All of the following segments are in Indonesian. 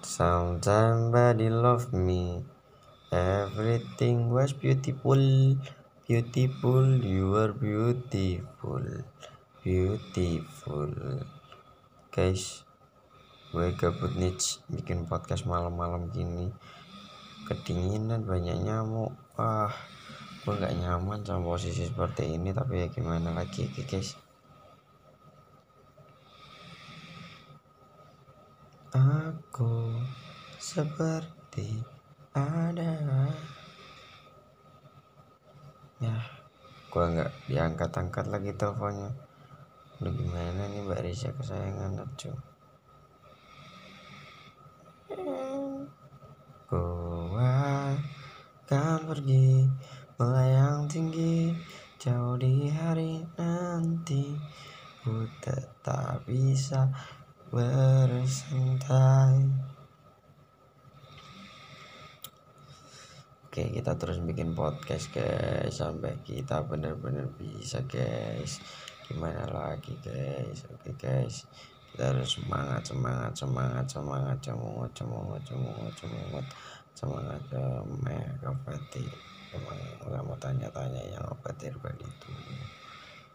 Somebody love me. Everything was beautiful, beautiful. You are beautiful, beautiful. Guys, gue gabut nih bikin podcast malam-malam gini. Kedinginan banyak nyamuk. Wah, gue nggak nyaman sama posisi seperti ini. Tapi ya gimana lagi, guys. Aku seperti ada. Ya gua nggak diangkat-angkat lagi teleponnya. Udah gimana nih mbak Risha kesayangan lucu gua kan pergi melayang tinggi jauh di hari nanti. Ku tetap bisa bersantai. Oke kita terus bikin podcast guys Sampai kita bener-bener bisa guys. Gimana lagi guys? Oke guys. Kita harus semangat semangat semangat semangat. Cemungut cemungut cemungut cemungut. Semangat semangat Kapati Emang nggak mau tanya-tanya yang obat herbal itu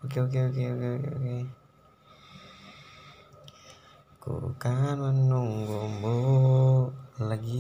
Oke oke oke oke oke Ku kan menunggumu lagi